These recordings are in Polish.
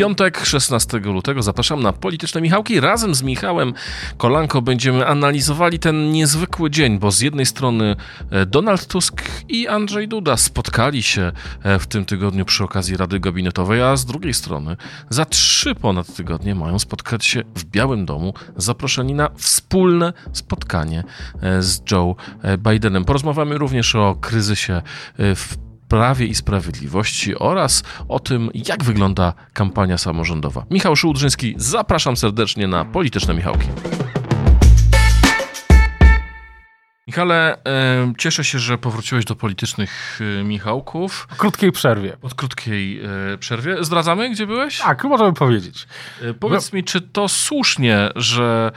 Piątek, 16 lutego zapraszam na Polityczne Michałki. Razem z Michałem Kolanko będziemy analizowali ten niezwykły dzień, bo z jednej strony e, Donald Tusk i Andrzej Duda spotkali się e, w tym tygodniu przy okazji Rady Gabinetowej, a z drugiej strony za trzy ponad tygodnie mają spotkać się w Białym Domu, zaproszeni na wspólne spotkanie e, z Joe Bidenem. Porozmawiamy również o kryzysie w Prawie i Sprawiedliwości oraz o tym, jak wygląda kampania samorządowa. Michał Szułdrzyński, zapraszam serdecznie na Polityczne Michałki. Michale, e, cieszę się, że powróciłeś do politycznych e, Michałków. Po krótkiej przerwie. Od krótkiej e, przerwie. Zdradzamy, gdzie byłeś? Tak, możemy powiedzieć. Powiedz mi, czy to słusznie, że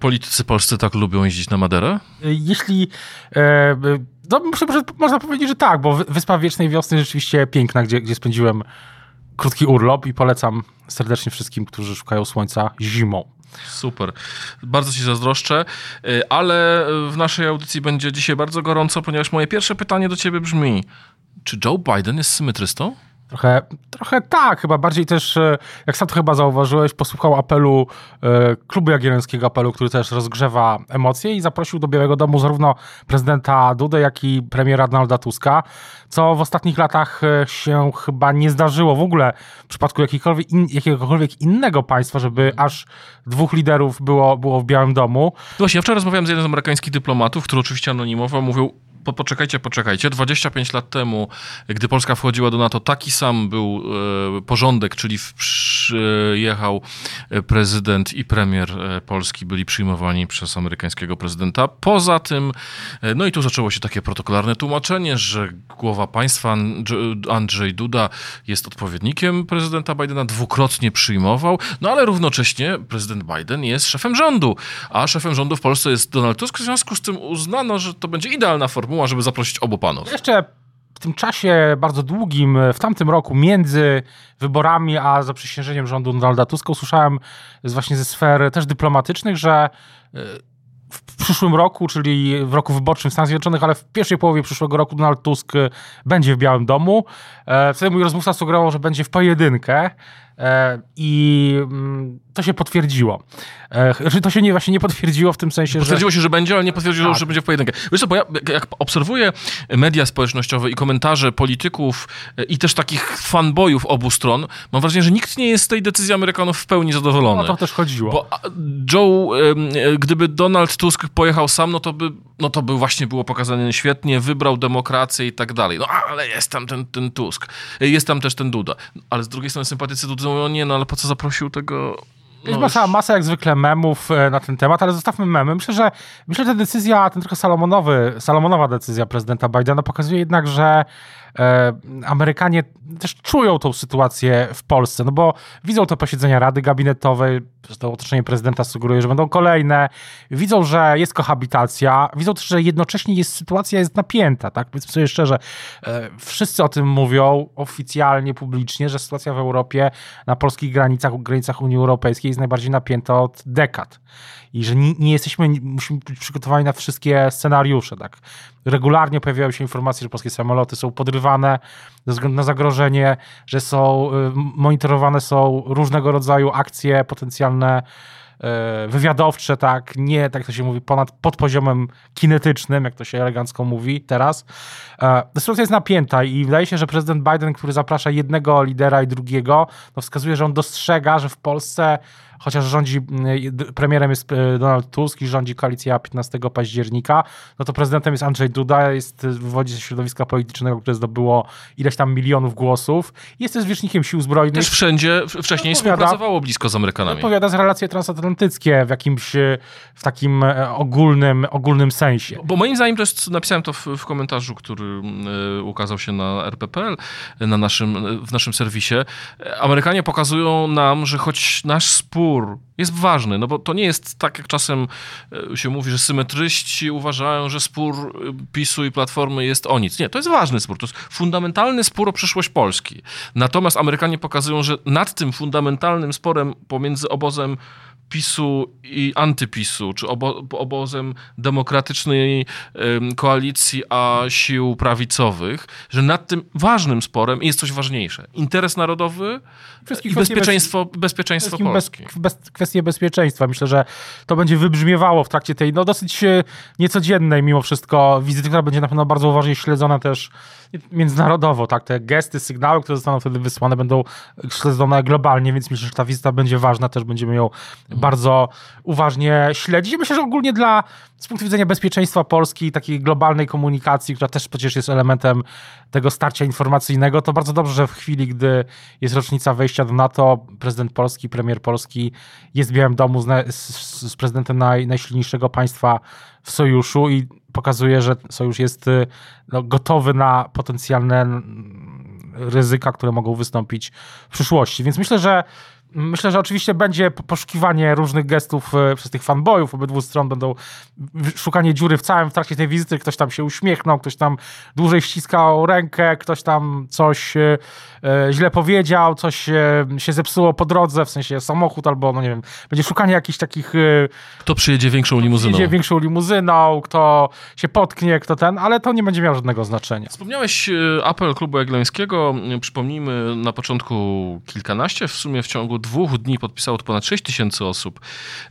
politycy polscy tak lubią jeździć na Maderę? Jeśli... No, można powiedzieć, że tak, bo Wyspa Wiecznej Wiosny rzeczywiście piękna, gdzie, gdzie spędziłem krótki urlop i polecam serdecznie wszystkim, którzy szukają słońca zimą. Super. Bardzo Ci zazdroszczę, y, ale w naszej audycji będzie dzisiaj bardzo gorąco, ponieważ moje pierwsze pytanie do Ciebie brzmi: czy Joe Biden jest symetrystą? Trochę, trochę tak, chyba bardziej też, e, jak sam to chyba zauważyłeś, posłuchał apelu e, Klubu Jagiellońskiego, apelu, który też rozgrzewa emocje i zaprosił do Białego Domu zarówno prezydenta Dudę, jak i premiera Donalda Tuska, co w ostatnich latach e, się chyba nie zdarzyło w ogóle w przypadku jakiegokolwiek, in, jakiegokolwiek innego państwa, żeby aż dwóch liderów było, było w Białym Domu. Właśnie, ja wczoraj rozmawiałem z jednym z amerykańskich dyplomatów, który oczywiście anonimowo mówił, po, poczekajcie, poczekajcie. 25 lat temu, gdy Polska wchodziła do NATO, taki sam był e, porządek, czyli przyjechał prezydent i premier e, Polski byli przyjmowani przez amerykańskiego prezydenta. Poza tym, e, no i tu zaczęło się takie protokolarne tłumaczenie, że głowa państwa Andrzej Duda jest odpowiednikiem prezydenta Bidena, dwukrotnie przyjmował, no ale równocześnie prezydent Biden jest szefem rządu, a szefem rządu w Polsce jest Donald Tusk, w związku z tym uznano, że to będzie idealna formuła formuła, żeby zaprosić obu panów. Jeszcze w tym czasie bardzo długim, w tamtym roku, między wyborami a zaprzysiężeniem rządu Donalda Tuska, usłyszałem właśnie ze sfer też dyplomatycznych, że e, w przyszłym roku, czyli w roku wyborczym w Stanach Zjednoczonych, ale w pierwszej połowie przyszłego roku Donald Tusk będzie w Białym Domu. E, wtedy mój rozmówca sugerował, że będzie w pojedynkę. E, I mm, to się potwierdziło. E, to się nie, właśnie nie potwierdziło w tym sensie, potwierdziło że... się, że będzie, ale nie potwierdziło, tak. że będzie w pojedynkę. Wiesz co, bo ja jak obserwuję media społecznościowe i komentarze polityków e, i też takich fanboyów obu stron, mam wrażenie, że nikt nie jest z tej decyzji Amerykanów w pełni zadowolony. No to też chodziło. Bo Joe, gdyby Donald Tusk pojechał sam, no to by, no to by właśnie było pokazane świetnie, wybrał demokrację i tak dalej. No ale jest tam ten, ten Tusk, jest tam też ten Duda. Ale z drugiej strony sympatycy Dudy mówią, nie, no ale po co zaprosił tego no jest masa, masa jak zwykle memów e, na ten temat, ale zostawmy memy. Myślę, że myślę, że ta decyzja, ten trochę Salomonowy, Salomonowa decyzja prezydenta Bidena pokazuje jednak, że e, Amerykanie też czują tą sytuację w Polsce, no bo widzą te posiedzenia Rady Gabinetowej, to otoczenie prezydenta sugeruje, że będą kolejne, widzą, że jest kohabitacja, widzą też, że jednocześnie jest sytuacja jest napięta, tak? Powiedzmy sobie szczerze, e, wszyscy o tym mówią oficjalnie, publicznie, że sytuacja w Europie na polskich granicach, granicach Unii Europejskiej jest najbardziej napięta od dekad i że nie, nie, jesteśmy, musimy być przygotowani na wszystkie scenariusze. Tak? Regularnie pojawiają się informacje, że polskie samoloty są podrywane ze względu na zagrożenie, że są y, monitorowane są różnego rodzaju akcje potencjalne y, wywiadowcze, tak, nie, tak to się mówi, ponad, pod poziomem kinetycznym, jak to się elegancko mówi teraz. E, sytuacja jest napięta i wydaje się, że prezydent Biden, który zaprasza jednego lidera i drugiego, no wskazuje, że on dostrzega, że w Polsce chociaż rządzi, y, premierem jest y, Donald Tusk i rządzi koalicja 15 października, no to prezydentem jest Andrzej Duda, jest, wywodzi ze środowiska politycznego, które zdobyło ileś tam milionów głosów. Jest też zwierzchnikiem sił zbrojnych. Też wszędzie wcześniej współpracowało blisko z Amerykanami. Odpowiada za relacje transatlantyckie w jakimś, y, w takim e, ogólnym, ogólnym sensie. Bo, moim zdaniem to jest, napisałem to w, w komentarzu, który y, ukazał się na RPPL, na naszym, w naszym serwisie. Amerykanie pokazują nam, że choć nasz spół spór jest ważny, no bo to nie jest tak, jak czasem e, się mówi, że symetryści uważają, że spór e, PiSu i Platformy jest o nic. Nie, to jest ważny spór, to jest fundamentalny spór o przyszłość Polski. Natomiast Amerykanie pokazują, że nad tym fundamentalnym sporem pomiędzy obozem PiSu i antypisu, czy obo, obozem demokratycznej koalicji a sił prawicowych, że nad tym ważnym sporem jest coś ważniejsze. Interes narodowy i bezpieczeństwo, bez, bezpieczeństwo Polski. Bez, kwestie bezpieczeństwa. Myślę, że to będzie wybrzmiewało w trakcie tej no, dosyć e, niecodziennej mimo wszystko wizyty, która będzie na pewno bardzo uważnie śledzona też międzynarodowo, tak, te gesty, sygnały, które zostaną wtedy wysłane będą śledzone globalnie, więc myślę, że ta wizyta będzie ważna, też będziemy ją bardzo uważnie śledzić. Myślę, że ogólnie dla, z punktu widzenia bezpieczeństwa Polski, takiej globalnej komunikacji, która też przecież jest elementem tego starcia informacyjnego, to bardzo dobrze, że w chwili, gdy jest rocznica wejścia do NATO, prezydent Polski, premier Polski jest w Białym Domu z, z, z prezydentem naj, najsilniejszego państwa w sojuszu i pokazuje, że sojusz jest y, no, gotowy na potencjalne ryzyka, które mogą wystąpić w przyszłości. Więc myślę, że Myślę, że oczywiście będzie poszukiwanie różnych gestów e, przez tych fanboyów obydwu stron, będą szukanie dziury w całym w trakcie tej wizyty, ktoś tam się uśmiechnął, ktoś tam dłużej ściskał rękę, ktoś tam coś e, e, źle powiedział, coś się zepsuło po drodze, w sensie samochód albo, no nie wiem, będzie szukanie jakichś takich... Kto przyjedzie większą limuzyną. Przyjedzie większą limuzyną, kto się potknie, kto ten, ale to nie będzie miało żadnego znaczenia. Wspomniałeś apel Klubu Jagiellońskiego, przypomnijmy na początku kilkanaście, w sumie w ciągu dwóch dni podpisało to ponad 6 tysięcy osób.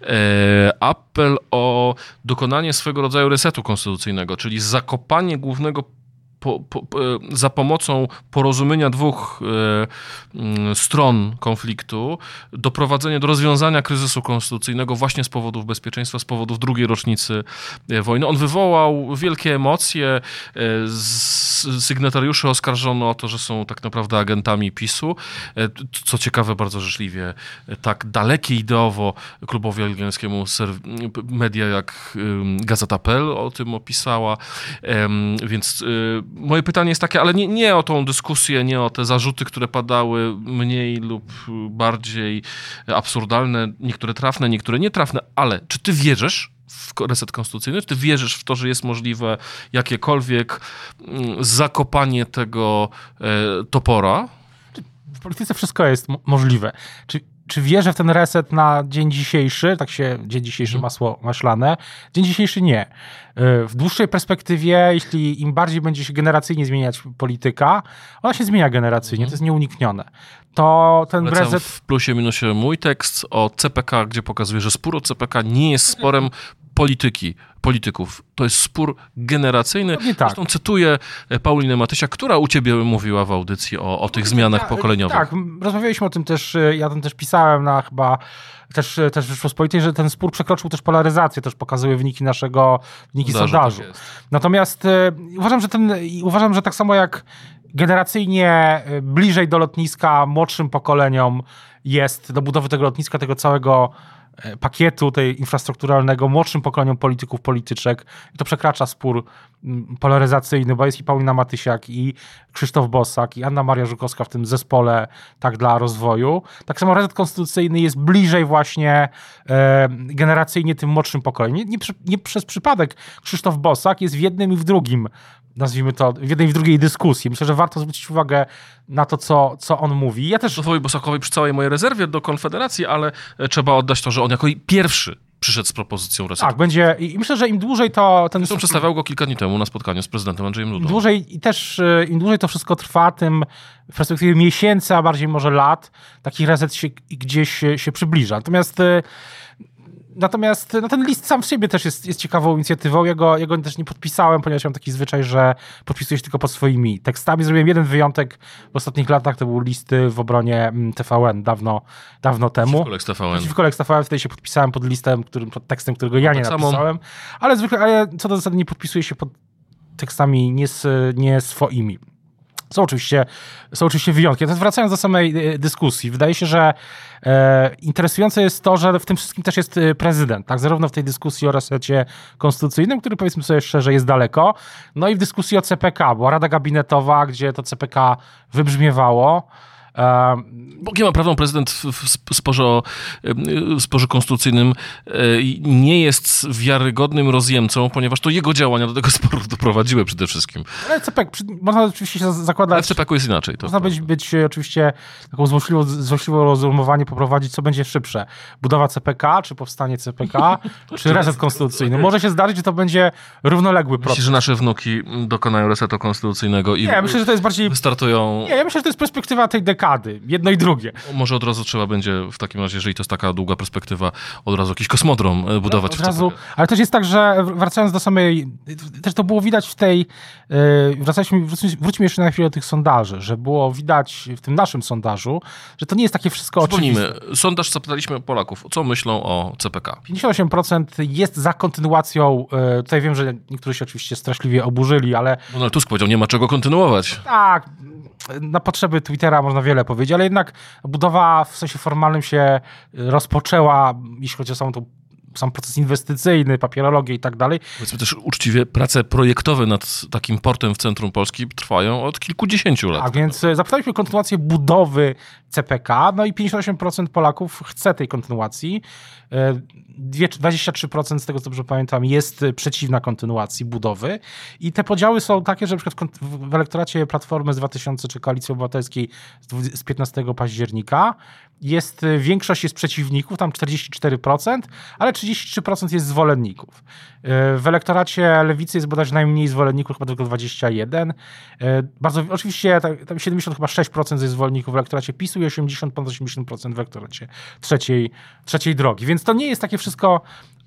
E, apel o dokonanie swego rodzaju resetu konstytucyjnego, czyli zakopanie głównego po, po, e, za pomocą porozumienia dwóch e, mm, stron konfliktu doprowadzenie do rozwiązania kryzysu konstytucyjnego właśnie z powodów bezpieczeństwa, z powodów drugiej rocznicy e, wojny. On wywołał wielkie emocje. Sygnatariuszy oskarżono o to, że są tak naprawdę agentami PiSu. Co ciekawe, bardzo życzliwie, tak dalekie ideowo klubowi angielskiemu media jak Gazeta.pl o tym opisała, więc moje pytanie jest takie, ale nie, nie o tą dyskusję, nie o te zarzuty, które padały mniej lub bardziej absurdalne, niektóre trafne, niektóre nietrafne, ale czy ty wierzysz w reset konstytucyjny? Czy ty wierzysz w to, że jest możliwe jakiekolwiek mm, zakopanie tego e, topora? W polityce wszystko jest możliwe. Czy czy wierzę w ten reset na dzień dzisiejszy, tak się dzień dzisiejszy mhm. masło maślane, dzień dzisiejszy nie. Y, w dłuższej perspektywie, jeśli im bardziej będzie się generacyjnie zmieniać polityka, ona się zmienia generacyjnie, to jest nieuniknione. To ten reset... w plusie minusie mój tekst o CPK, gdzie pokazuje, że spór o CPK nie jest sporem polityki, polityków. To jest spór generacyjny. tak. Zresztą cytuję e, Paulinę Matysia, która u ciebie mówiła w audycji o, o tych zmianach pokoleniowych. Tak, rozmawialiśmy o tym też, e, ja tam też pisałem na chyba też, e, też Rzeczpospolitej, że ten spór przekroczył też polaryzację, też pokazuje wyniki naszego, wyniki Zdarza, sondażu. Tak Natomiast uważam, że ten, uważam, że tak samo jak generacyjnie bliżej do lotniska młodszym pokoleniom jest do budowy tego lotniska, tego całego E, pakietu tej infrastrukturalnego młodszym pokoleniom polityków, polityczek. I to przekracza spór mm, polaryzacyjny, bo jest i Paulina Matysiak, i Krzysztof Bosak, i Anna Maria Żukowska w tym zespole tak dla rozwoju. Tak samo reset konstytucyjny jest bliżej właśnie e, generacyjnie tym młodszym pokoleniem. Nie, nie, nie, przez przypadek Krzysztof Bosak jest w jednym i w drugim nazwijmy to, w jednej i w drugiej dyskusji. Myślę, że warto zwrócić uwagę na to, co, co on mówi. Ja też... Sofowi Bosakowi przy całej mojej rezerwie do Konfederacji, ale e, trzeba oddać to, że on jako pierwszy przyszedł z propozycją resetu. Tak, będzie i myślę, że im dłużej to... Ten... Zresztą przedstawiał go kilka dni temu na spotkaniu z prezydentem Andrzejem Dudą. Im dłużej i też e, im dłużej to wszystko trwa, tym w perspektywie miesięcy, a bardziej może lat, taki reset się gdzieś się, się przybliża. Natomiast e, Natomiast no, ten list sam w sobie też jest, jest ciekawą inicjatywą. Ja go, ja go też nie podpisałem, ponieważ mam taki zwyczaj, że podpisuję się tylko pod swoimi tekstami. Zrobiłem jeden wyjątek w ostatnich latach, to był listy w obronie mm, TVN dawno, dawno temu. Przeciwko Lex TVN. Przeciwko Lex TVN, wtedy się podpisałem pod listem, którym, pod tekstem, którego ja no, nie tak napisałem. Ale zwykle, ale co do zasady nie podpisuję się pod tekstami nie, nie swoimi. Są oczywiście, są oczywiście wyjątki. Natomiast wracając do samej e, dyskusji, wydaje się, że e, interesujące jest to, że w tym wszystkim też jest e, prezydent, tak? Zarówno w tej dyskusji o resecie konstytucyjnym, który powiedzmy sobie szczerze jest daleko, no i w dyskusji o CPK. Była Rada Gabinetowa, gdzie to CPK wybrzmiewało. E, Bogiem a prawdą prezydent w, sporze, w sporze konstytucyjnym e, nie jest wiarygodnym rozjemcą, ponieważ to jego działania do tego sporu doprowadziły przede wszystkim. Ale CPK, można oczywiście się zakładać... Ale w CPK jest inaczej. To można być, być oczywiście taką złośliwą, złośliwe rozumowanie poprowadzić, co będzie szybsze. Budowa CPK, czy powstanie CPK, czy reset konstytucyjny. Może się zdarzyć, że to będzie równoległy proces. Myślisz, że nasze wnuki dokonają resetu konstytucyjnego i nie, myślę, że to jest bardziej... startują... Nie, ja myślę, że to jest perspektywa tej dekady. Jedno i drugie. Może od razu trzeba będzie w takim razie, jeżeli to jest taka długa perspektywa, od razu jakiś kosmodrom e, budować. Od razu, ale też jest tak, że wracając do samej, też to było widać w tej, wracaliśmy, wróćmy jeszcze na chwilę do tych sondaży, że było widać w tym naszym sondażu, że to nie jest takie wszystko oczywiste. sondaż zapytaliśmy Polaków, co myślą o CPK. 58% jest za kontynuacją, e, tutaj wiem, że niektórzy się oczywiście straszliwie oburzyli, ale... Donald Tusk powiedział, nie ma czego kontynuować. Tak, na potrzeby Twittera można wiele powiedzieć, ale jednak budowa w sensie formalnym się rozpoczęła, jeśli chodzi o samą tą sam proces inwestycyjny, papierologię i tak dalej. Powiedzmy też uczciwie, prace projektowe nad takim portem w centrum Polski trwają od kilkudziesięciu lat. Tak, więc e, zapytaliśmy o kontynuację budowy CPK, no i 58% Polaków chce tej kontynuacji. 23% z tego, co dobrze pamiętam, jest przeciwna kontynuacji budowy. I te podziały są takie, że przykład w elektoracie Platformy z 2000 czy Koalicji Obywatelskiej z 15 października jest większość jest przeciwników, tam 44%, ale 33% jest zwolenników. W elektoracie Lewicy jest bodajże najmniej zwolenników, chyba tylko 21. Bardzo, oczywiście tam 70 chyba 6% jest zwolenników w elektoracie PiSu i 80 ponad 80% w elektoracie trzeciej, trzeciej drogi. Więc to nie jest takie wszystko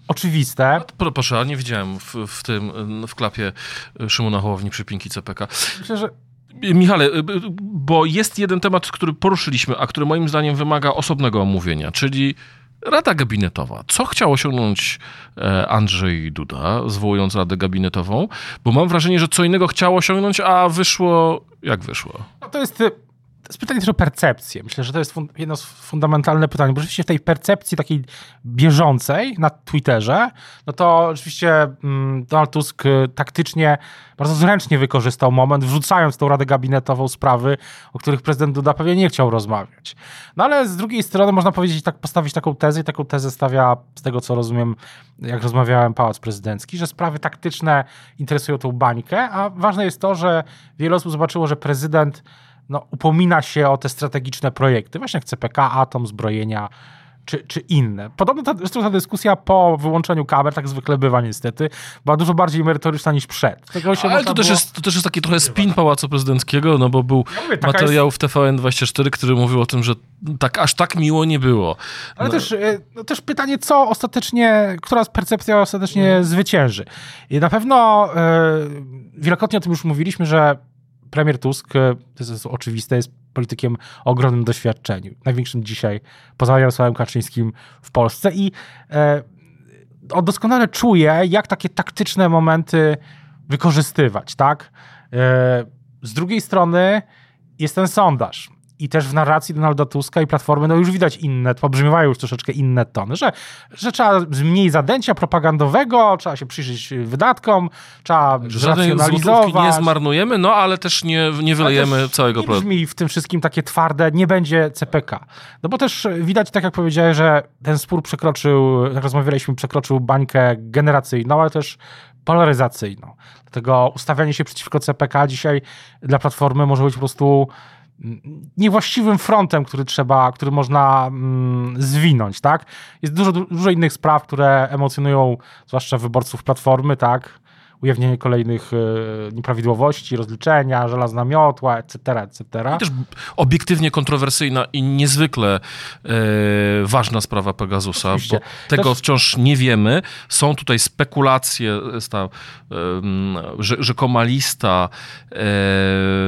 oczywiste. Proszę, a nie widziałem w, w tym, w klapie Szymona Hołowni przypinki CPK. Myślę, że Michale, bo jest jeden temat, który poruszyliśmy, a który moim zdaniem wymaga osobnego omówienia, czyli Rada Gabinetowa. Co chciał osiągnąć e, Andrzej Duda, zwołując Radę Gabinetową? Bo mam wrażenie, że co innego chciał osiągnąć, a wyszło jak wyszło. No to jest to jest pytanie też o percepcję. Myślę, że to jest jedno z fundamentalnych pytań, bo rzeczywiście w tej percepcji takiej bieżącej na Twitterze, no to oczywiście mm, Donald Tusk y, taktycznie, bardzo zręcznie wykorzystał moment, wrzucając tą Radę Gabinetową sprawy, o których prezydent Duda pewnie nie chciał rozmawiać. No ale z drugiej strony można powiedzieć, tak postawić taką tezę i taką tezę stawia, z tego co rozumiem, jak rozmawiałem, Pałac Prezydencki, że sprawy taktyczne interesują tą bańkę, a ważne jest to, że wiele osób zobaczyło, że prezydent no, upomina się o te strategiczne projekty, właśnie jak CPK, Atom, zbrojenia czy, czy inne. Podobno ta, zresztą ta dyskusja po wyłączeniu kamer, tak zwykle bywa niestety, była dużo bardziej merytoryczna niż przed. Ale to też, jest, to też jest taki trochę spin Pałacu Prezydenckiego, no bo był ja mówię, materiał jest... w TVN24, który mówił o tym, że tak aż tak miło nie było. Ale no. też, e, no, też pytanie, co ostatecznie, która percepcja ostatecznie hmm. zwycięży. I na pewno yy, wielokrotnie o tym już mówiliśmy, że premier Tusk, e, to jest oczywiste, jest politykiem o ogromnym doświadczeniu. Największym dzisiaj, poza Jarosławem Kaczyńskim w Polsce i e, on doskonale czuje, jak takie taktyczne momenty wykorzystywać, tak? E, z drugiej strony jest ten sondaż i też w narracji Donalda Tuska i Platformy, no już widać inne, pobrzmiewają już troszeczkę inne tony, że, że trzeba mniej zadęcia propagandowego, trzeba się przyjrzeć wydatkom, trzeba zracjonalizować. nie zmarnujemy, no ale też nie, nie wylejemy całego problemu. brzmi w tym wszystkim takie twarde, nie będzie CPK. No bo też widać, tak jak powiedziałeś, że ten spór przekroczył, jak rozmawialiśmy, przekroczył bańkę generacyjną, ale też polaryzacyjną. Dlatego ustawianie się przeciwko CPK dzisiaj dla Platformy może być po prostu niewłaściwym frontem, który trzeba, który można mm, zwinąć, tak? Jest dużo, dużo innych spraw, które emocjonują zwłaszcza wyborców Platformy, tak? Ujawnienie kolejnych e, nieprawidłowości, rozliczenia, żelazna miotła, etc., etc. I też obiektywnie kontrowersyjna i niezwykle e, ważna sprawa Pegasusa, Oczywiście. bo tego też... wciąż nie wiemy. Są tutaj spekulacje, ta e, rzekoma lista e,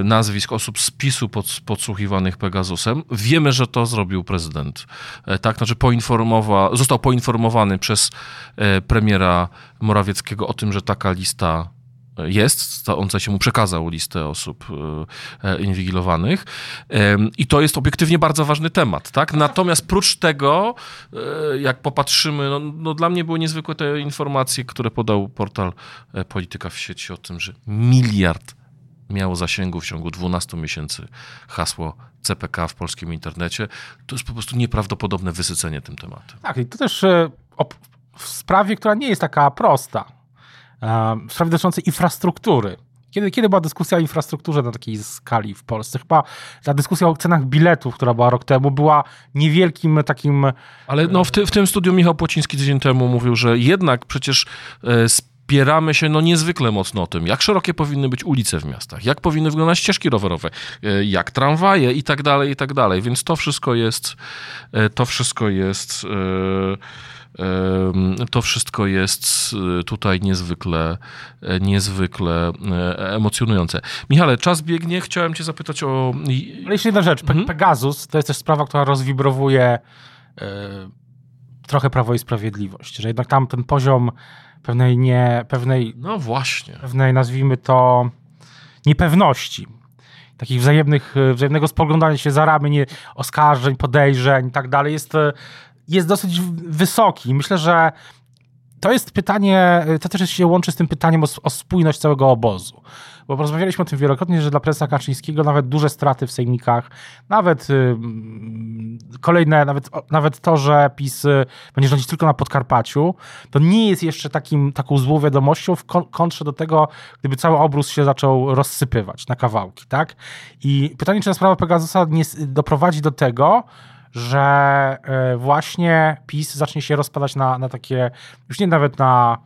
nazwisk osób z PiSu pod, podsłuchiwanych Pegasusem. Wiemy, że to zrobił prezydent. E, tak, znaczy poinformowa, został poinformowany przez e, premiera Morawieckiego o tym, że taka lista jest, on się mu przekazał listę osób e, e, inwigilowanych i to jest obiektywnie bardzo ważny temat, tak? Natomiast prócz tego, e, jak popatrzymy, no, no dla mnie były niezwykłe te informacje, które podał portal Polityka w sieci o tym, że miliard miało zasięgu w ciągu 12 miesięcy hasło CPK w polskim internecie. To jest po prostu nieprawdopodobne wysycenie tym tematem. Tak, i to też e, w sprawie, która nie jest taka prosta. E, w sprawie dotyczącej infrastruktury. Kiedy, kiedy była dyskusja o infrastrukturze na takiej skali w Polsce? Chyba ta dyskusja o cenach biletów, która była rok temu, była niewielkim takim... Ale no w, ty, w tym studiu Michał Płociński tydzień temu mówił, że jednak przecież e, spieramy się no niezwykle mocno o tym, jak szerokie powinny być ulice w miastach, jak powinny wyglądać ścieżki rowerowe, e, jak tramwaje i tak dalej, i tak dalej. Więc to wszystko jest, to wszystko jest to wszystko jest y, tutaj niezwykle, e, niezwykle e, emocjonujące. Michale, czas biegnie. Chciałem cię zapytać o... Ale jeszcze jedna rzecz. Mhm. Pegasus to jest też sprawa, która rozwibrowuje yy, trochę Prawo i Sprawiedliwość. Że jednak tam ten poziom pewnej nie... Pewnej, no właśnie. Pewnej, nazwijmy to, niepewności takich wzajemnych, wzajemnego spoglądania się za ramię, oskarżeń, podejrzeń i tak dalej, jest jest dosyć wysoki. Myślę, że to jest pytanie, to też się łączy z tym pytaniem o, o spójność całego obozu. Bo rozmawialiśmy o tym wielokrotnie, że dla prezesa Kaczyńskiego nawet duże straty w sejmikach, nawet yy, kolejne, nawet, nawet to, że PiS y, będzie rządzić tylko na Podkarpaciu, to nie jest jeszcze takim, taką złą wiadomością w kontrze do tego, gdyby cały obrus się zaczął rozsypywać na kawałki, tak? I pytanie, czy ta sprawa Pegasusa nie doprowadzi do tego, że e, właśnie PiS zacznie się rozpadać na, na takie, już nie nawet na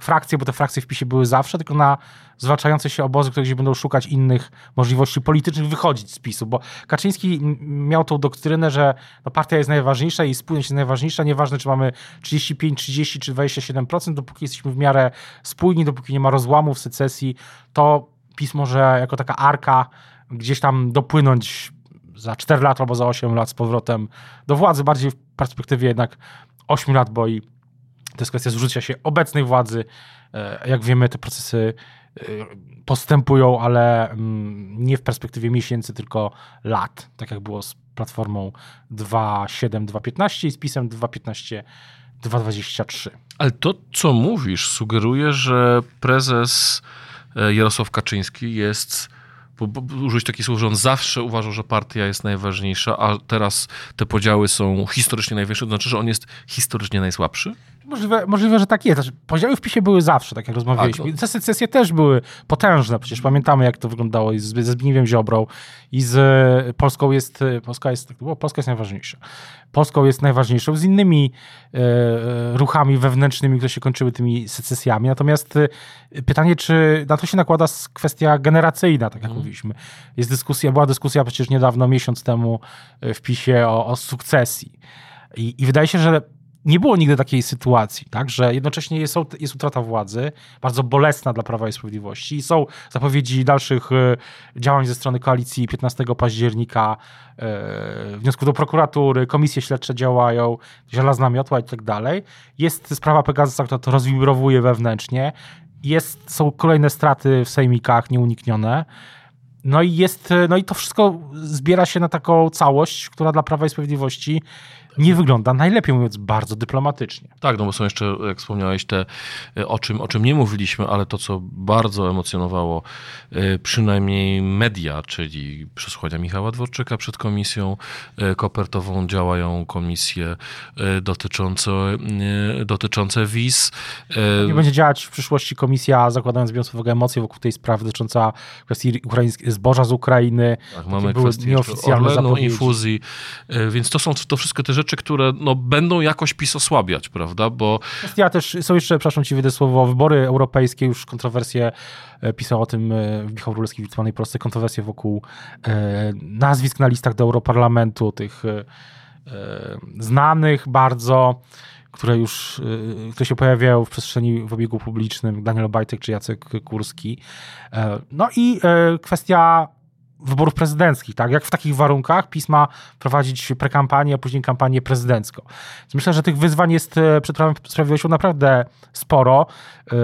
frakcje, bo te frakcje w PiSie były zawsze, tylko na zwalczające się obozy, które gdzieś będą szukać innych możliwości politycznych, wychodzić z PiSu, bo Kaczyński miał tą doktrynę, że no, partia jest najważniejsza i spójność jest najważniejsza, nieważne czy mamy 35, 30 czy 27%, dopóki jesteśmy w miarę spójni, dopóki nie ma rozłamów, secesji, to PiS może jako taka arka gdzieś tam dopłynąć za 4 lata albo za 8 lat z powrotem do władzy, bardziej w perspektywie jednak 8 lat, bo i to jest kwestia zrzucia się obecnej władzy. E, jak wiemy, te procesy e, postępują, ale mm, nie w perspektywie miesięcy, tylko lat, tak jak było z Platformą 2.7, 2.15 i z PiSem 2.15, 2.23. Ale to, co mówisz, sugeruje, że prezes e, Jarosław Kaczyński jest bo, bo, użyć takich słów, że on zawsze uważał, że partia jest najważniejsza, a teraz te podziały są historycznie najwyższe, to znaczy, że on jest historycznie najsłabszy? Możliwe, możliwe, że tak jest. Znaczy, podziały w PiSie były zawsze, tak jak rozmawialiśmy. No. Te secesje też były potężne. Przecież pamiętamy, jak to wyglądało i z, ze Zbigniewem Ziobrą i z e, Polską jest, e, Polska jest, tak Polska jest najważniejsza. Polską jest najważniejszą z innymi e, ruchami wewnętrznymi, które się kończyły tymi secesjami. Natomiast e, pytanie, czy na to się nakłada kwestia generacyjna, tak jak mm. mówiliśmy. Jest dyskusja, była dyskusja przecież niedawno, miesiąc temu w PiSie o, o sukcesji. I, I wydaje się, że nie było nigdy takiej sytuacji, tak, że jednocześnie jest, jest utrata władzy, bardzo bolesna dla Prawa i Sprawiedliwości są zapowiedzi dalszych e, działań ze strony koalicji 15 października, e, wniosków do prokuratury, komisje śledcze działają, żelazna miotła i tak dalej. Jest sprawa Pegasusa, która to rozwibrowuje wewnętrznie. Jest, są kolejne straty w sejmikach nieuniknione. No i jest, no i to wszystko zbiera się na taką całość, która dla Prawa i Sprawiedliwości nie wygląda najlepiej, mówiąc bardzo dyplomatycznie. Tak, no bo są jeszcze, jak wspomniałeś, te, e, o czym, o czym nie mówiliśmy, ale to, co bardzo emocjonowało e, przynajmniej media, czyli przesłuchania Michała Dworczyka przed komisją e, kopertową, działają komisje dotyczące, dotyczące wiz. Nie będzie działać w przyszłości komisja, zakładając biorąc uwagę emocje wokół tej sprawy dotycząca kwestii zboża z Ukrainy. Tak, mamy kwestię nieoficjalne Orlenu, infuzji, więc to są to wszystkie te rzeczy, rzeczy, które no, będą jakoś PiS osłabiać, prawda? Bo... Ja też, są jeszcze, przepraszam ci wyjdę słowo, wybory europejskie, już kontrowersje, e, pisał o tym e, Michał Rulewski w Wirtualnej Polsce, kontrowersje wokół e, nazwisk na listach do Europarlamentu, tych znanych bardzo, które już które się pojawiają w przestrzeni w obiegu publicznym, Daniel Obajtek czy Jacek Kurski. No i kwestia wyborów prezydenckich, tak? Jak w takich warunkach PiS ma prowadzić prekampanię, a później kampanię prezydencką. Więc myślę, że tych wyzwań jest e, przed Prawem Sprawiedliwością naprawdę sporo. E,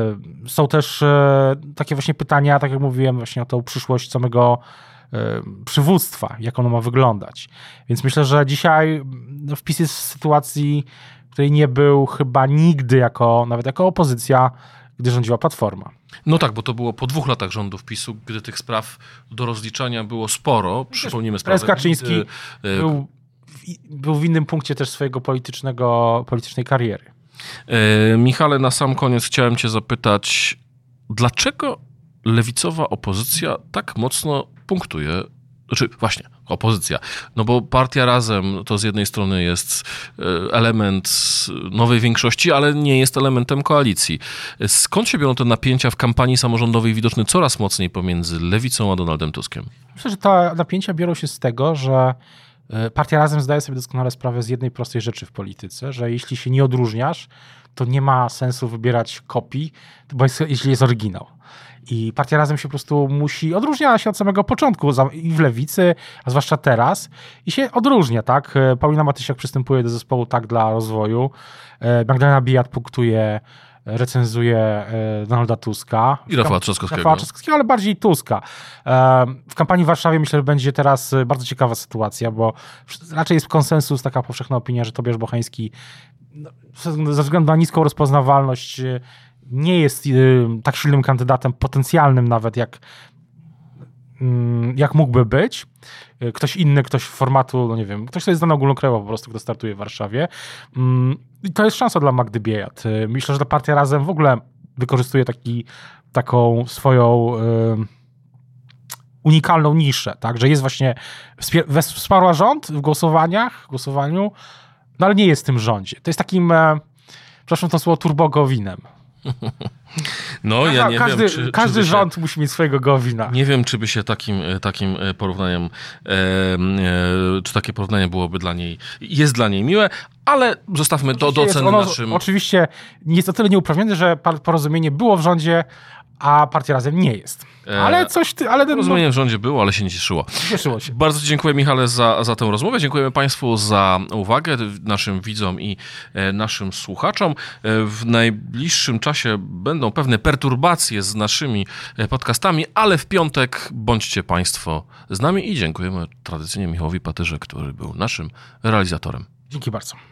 są też e, takie właśnie pytania, tak jak mówiłem, właśnie o tą przyszłość samego przywództwa, jak ono ma wyglądać. Więc myślę, że dzisiaj no, wpis jest w sytuacji, której nie był chyba nigdy jako, nawet jako opozycja, gdy rządziła Platforma. No tak, bo to było po dwóch latach rządów PiSu, gdy tych spraw do rozliczania było sporo. Przypomnijmy sprawę. Prezes Kaczyński y, y, był w, był w innym punkcie też swojego politycznego, politycznej kariery. y, Michale, na sam koniec chciałem cię zapytać, dlaczego lewicowa opozycja tak mocno punktuje znaczy, właśnie, opozycja. No bo partia razem to z jednej strony jest e, element nowej większości, ale nie jest elementem koalicji. Skąd się biorą te napięcia w kampanii samorządowej widoczne coraz mocniej pomiędzy lewicą a Donaldem Tuskiem? Myślę, że te napięcia biorą się z tego, że e, partia razem zdaje sobie doskonale sprawę z jednej prostej rzeczy w polityce, że jeśli się nie odróżniasz, to nie ma sensu wybierać kopii, bo jest, jeśli jest oryginał. I partia razem się po prostu musi, odróżnia się od samego początku i w lewicy, a zwłaszcza teraz, i się odróżnia, tak? E, Paulina Matysiak przystępuje do zespołu tak dla rozwoju, e, Magdalena Bijat punktuje, recenzuje e, Donalda Tuska. I Rafała Trzaskowskiego. Rafała Trzaskowskiego, ale bardziej Tuska. W kampanii w Warszawie myślę, że będzie teraz bardzo ciekawa sytuacja, bo raczej jest konsensus, taka powszechna opinia, że Tobiasz Bocheński no, ze względu na niską rozpoznawalność nie jest y, tak silnym kandydatem, potencjalnym nawet, jak, mm, jak mógłby być. Y, ktoś inny, ktoś formatu, no nie wiem, ktoś, kto jest znany ogólnokrajowo po prostu, kto startuje w Warszawie. Mm, I to jest szansa dla Magdy Biejat. Y, myślę, że ta partia razem w ogóle wykorzystuje taki, taką swoją unikalną niszę, tak, że jest właśnie, wsparła rząd w głosowaniach, w głosowaniu, no ale nie jest w tym rządzie. To jest takim, e, przepraszam to słowo, turbogowinem. No, ja nie każdy, wiem, czy, każdy czy rząd się, musi mieć swojego Gowina. Nie wiem, czy by się takim, e, takim e, porównaniem, e, e, czy takie porównanie byłoby dla niej, jest dla niej miłe, ale zostawmy to do oceny ono, naszym... Oczywiście jest o tyle nieuprawnione, że porozumienie było w rządzie, a partia razem nie jest. E, ale coś, ty, ale... Porozumienie w rządzie było, ale się nie cieszyło. Cieszyło się. Bardzo dziękuję Michale za, za tę rozmowę. Dziękujemy Państwu za uwagę, naszym widzom i e, naszym słuchaczom. E, w najbliższym czasie będą pewne perturbacje z naszymi podcastami, ale w piątek bądźcie Państwo z nami i dziękujemy tradycyjnie Michałowi Patyrze, który był naszym realizatorem. Dzięki bardzo.